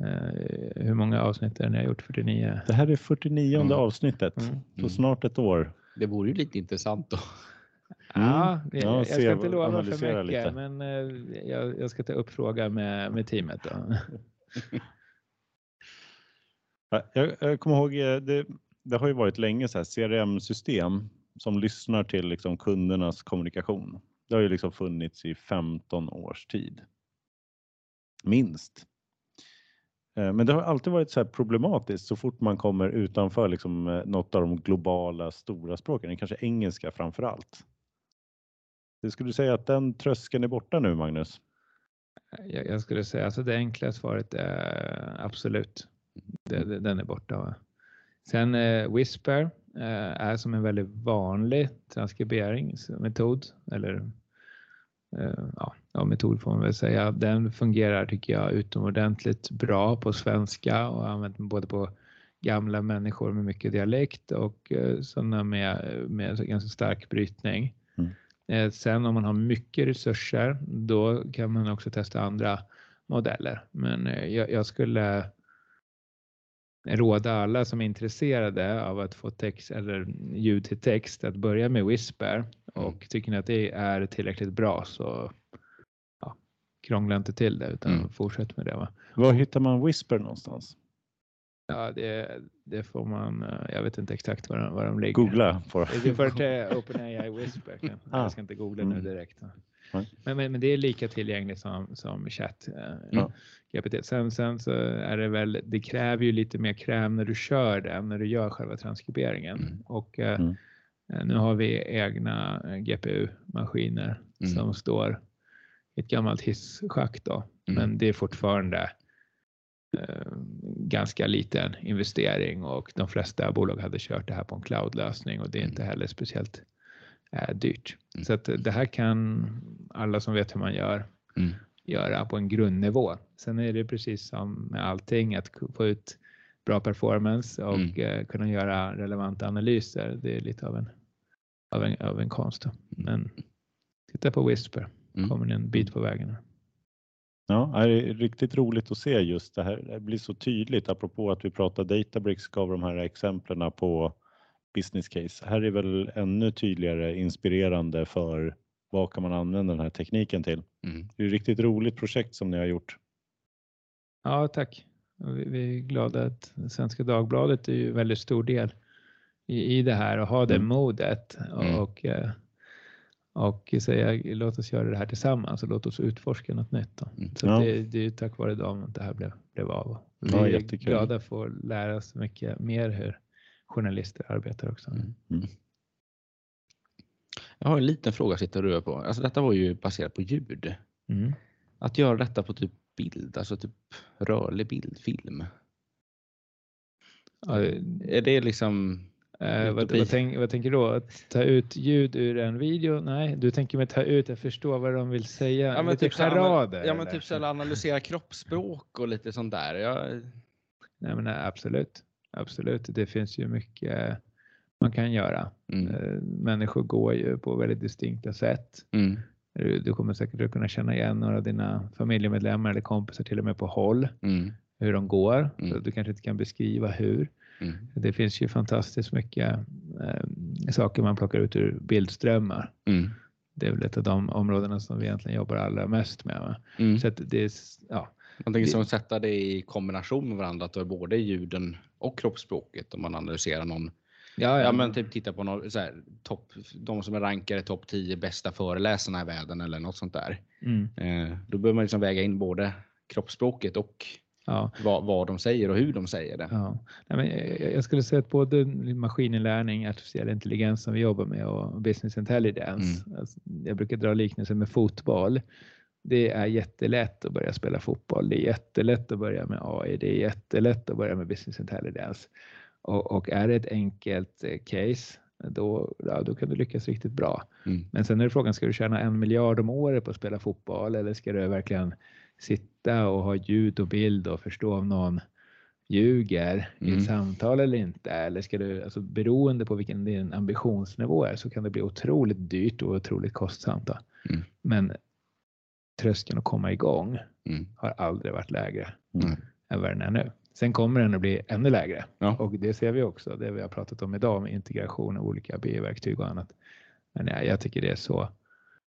Eh, hur många avsnitt är det ni har gjort? 49? Det här är 49 Mm. avsnittet, Mm. så snart ett år. Det vore ju lite intressant då. Ja, Ja, jag, jag se- ska inte lova för mycket, lite. men eh, jag, jag ska ta upp frågan med, med teamet. Då. Ja, Jag, jag kommer ihåg, eh, det, det har ju varit länge så här CRM-system som lyssnar till liksom kundernas kommunikation. Det har ju liksom funnits i 15 års tid. Minst. Eh, Men det har alltid varit så här problematiskt så fort man kommer utanför liksom eh, något av de globala stora språken, kanske engelska framför allt. Det skulle du säga att den tröskeln är borta nu, Magnus? Jag, jag skulle säga alltså det enkla svaret är absolut. Det, det, den är borta. Va? Sen eh, Whisper eh, är som en väldigt vanlig transkriberingsmetod eller eh, ja, ja, metod får man väl säga. Den fungerar tycker jag utomordentligt bra på svenska och använt både på gamla människor med mycket dialekt och eh, sådana med, med ganska stark brytning. Mm. Eh, sen om man har mycket resurser, då kan man också testa andra modeller. Men eh, jag, jag skulle råda alla som är intresserade av att få text eller ljud till text att börja med Whisper och tycker ni att det är tillräckligt bra så ja, krångla inte till det utan Mm. fortsätt med det. Va? Var hittar man Whisper någonstans? Ja, det, det får man, eh, jag vet inte exakt var de, var de ligger. Googla. Får. Det är för att OpenAI Whisper. Ah. Jag ska inte googla nu Mm. direkt. Nej. Men, men, men det är lika tillgängligt som, som chatt. eh, Ja. GPT. Sen, sen så är det väl, det kräver ju lite mer kräm när du kör den, när du gör själva transkriberingen. Mm. Och eh, Mm. Eh, nu har vi egna eh, GPU-maskiner Mm. som står i ett gammalt hisschakt då. Mm. Men det är fortfarande eh, ganska liten investering och de flesta bolag hade kört det här på en cloudlösning och det är inte heller speciellt eh, dyrt. Mm. Så att det här kan alla som vet hur man gör Mm. göra på en grundnivå. Sen är det precis som med allting att få ut bra performance och Mm. kunna göra relevanta analyser. Det är lite av en, av en, av en konst. då. Men titta på Whisper, Mm. kommer ni en bit på vägen. Ja, det är riktigt roligt att se just det här. Det blir så tydligt apropå att vi pratar Databricks gav de här exemplen på business case. Här är väl ännu tydligare inspirerande för vad kan man använda den här tekniken till? Mm. Det är ett riktigt roligt projekt som ni har gjort. Ja, tack. Vi är glada att Svenska Dagbladet är ju en väldigt stor del i, i det här och ha det Mm. modet Mm. och, eh, och säga låt oss göra det här tillsammans och låt oss utforska något nytt. Då. Mm. Så Ja. det, det är ju tack vare dem att det här blev, blev av. Vi Ja, är jättekul. glada för att lära oss mycket mer hur journalister arbetar också. Mm. Mm. Jag har en liten fråga sitter och rör på. Alltså detta var ju baserat på ljud. Mm. Att göra detta på typ bild, alltså typ rörlig bildfilm. Ja, Är det liksom... Eh, vad, vad, tänk, vad tänker du då? Att ta ut ljud ur en video? Nej, du tänker med ta ut, jag förstår vad de vill säga. Ja men, Lite typ, charader, ja, men typ så, här analysera kroppsspråk och lite sånt där. Jag, Nej, men nej, absolut. Absolut, det finns ju mycket man kan göra. mm, Eh, Människor går ju på väldigt distinkta sätt. mm, Du, du kommer säkert att kunna känna igen några av dina familjemedlemmar eller kompisar till och med på håll, mm, hur de går. Mm. Så du kanske inte kan beskriva hur. Mm, Det finns ju fantastiskt mycket eh, saker man plockar ut ur bildströmmar. mm, Det är väl ett av de områdena som vi egentligen jobbar allra mest med. Mm. Så det är, ja, Man tänker Det- som att sätta det i kombination med varandra, att du har både ljuden och kroppsspråket om man analyserar någon. ja, Ja, men typ titta på någon, så här, topp, de som är rankade topp 10 bästa föreläsarna i världen eller något sånt där. Mm, Eh, då behöver man liksom väga in både kroppsspråket och ja, vad, vad de säger och hur de säger det. ja. Nej, men jag, skulle säga att både maskininlärning, artificiell intelligens som vi jobbar med och business intelligence. Mm. Alltså, jag brukar dra liknelser med fotboll. det är jättelätt att börja spela fotboll. Det är jättelätt att börja med AI. Det är jättelätt att börja med business intelligence. Och, och är det ett enkelt eh, case, då, ja, då kan du lyckas riktigt bra. Mm. Men sen är frågan, ska du tjäna en miljard om året på att spela fotboll eller ska du verkligen sitta och ha ljud och bild och förstå om någon ljuger i Mm. ett samtal eller inte? Eller ska du, alltså beroende på vilken din ambitionsnivå är så kan det bli otroligt dyrt och otroligt kostsamt. Mm. Men tröskeln att komma igång Mm. har aldrig varit lägre än vad den är nu. Sen kommer den att bli ännu lägre Ja. och det ser vi också, det vi har pratat om idag med integration av olika BI-verktyg och annat. Men ja, jag tycker det är så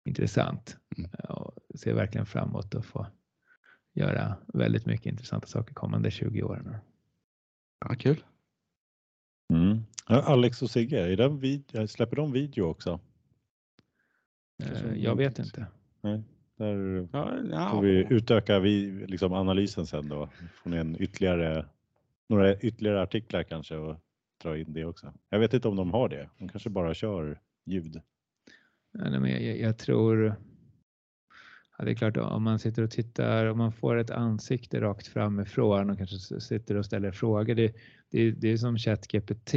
intressant Mm. och ser verkligen framåt att få göra väldigt mycket intressanta saker kommande 20 åren. Ja, kul. Mm. Alex och Sigge, är den vid- släpper de video också? Eh, Jag vet inte. inte. Där Ja, ja. får vi utöka vi, liksom analysen sen då. Får ni en ytterligare, några ytterligare artiklar kanske och dra in det också. Jag vet inte om de har det. De kanske bara kör ljud. Nej, men jag, jag tror, ja, det är klart om man sitter och tittar, om man får ett ansikte rakt framifrån och kanske sitter och ställer frågor. Det, det, det är som ChatGPT,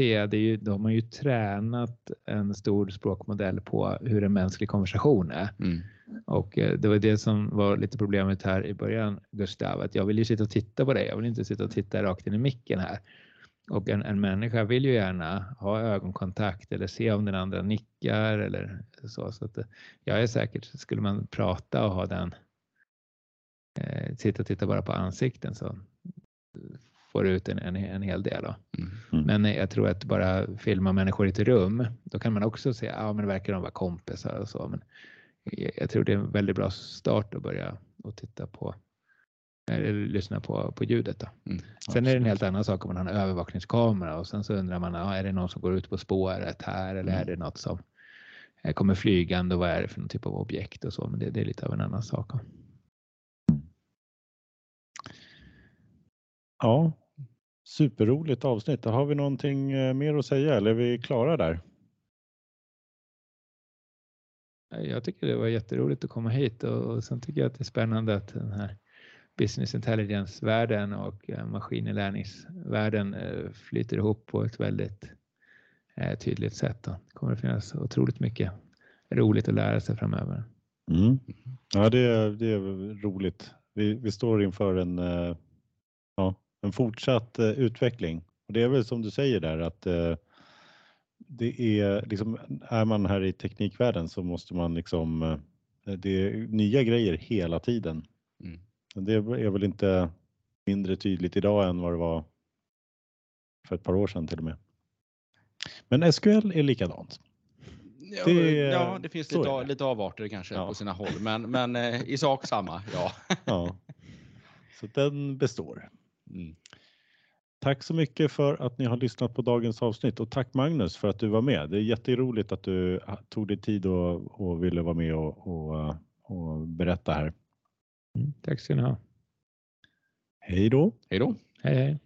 de har ju tränat en stor språkmodell på hur en mänsklig konversation är. Mm. Och eh, det var det som var lite problemet här i början, Gustav, att jag vill ju sitta och titta på dig. Jag vill inte sitta och titta rakt in i micken här. Och en, en människa vill ju gärna ha ögonkontakt eller se om den andra nickar eller så. så att, eh, jag är säkert, skulle man prata och ha den, eh, sitta och titta bara på ansikten så får du ut en, en, en hel del. Då. Mm. Mm. Men eh, jag tror att bara filma människor i ett rum, då kan man också se, ja men det verkar de vara kompisar och så. Men jag, jag tror det är en väldigt bra start att börja och titta på eller lyssna på, på ljudet. Då. Mm. Sen är det en helt annan sak om man har en övervakningskamera och sen så undrar man, ja, är det någon som går ut på spåret här eller är Mm. det något som eh, kommer flygande och vad är det för någon typ av objekt och så. Men det, det är lite av en annan sak. då. Ja, superroligt avsnitt. Har vi någonting eh, mer att säga eller är vi klara där? Jag tycker det var jätteroligt att komma hit och, och sen tycker jag att det är spännande att den här business intelligence-världen och eh, maskininlärningsvärlden eh, flyter ihop på ett väldigt eh, tydligt sätt. Då. Det kommer att finnas otroligt mycket roligt att lära sig framöver. Mm. Ja, det, är- det är roligt. Vi, vi står inför en, ja, en fortsatt utveckling. Och det är väl som du säger där att det är liksom, är man här i teknikvärlden så måste man liksom, det är nya grejer hela tiden. Det är väl inte mindre tydligt idag än vad det var för ett par år sedan till och med. Men SQL är likadant. Ja, Det- ja, det finns lite, det. lite avarter kanske Ja. på sina håll, men, men eh, i sak samma. Ja. Ja. Så den består. Mm. Tack så mycket för att ni har lyssnat på dagens avsnitt och tack Magnus för att du var med. Det är jätteroligt att du ah, tog dig tid och, och ville vara med och, och, eh, och berätta här. Mm, tack ska ni ha. Hej då! Hej då. Hej hej.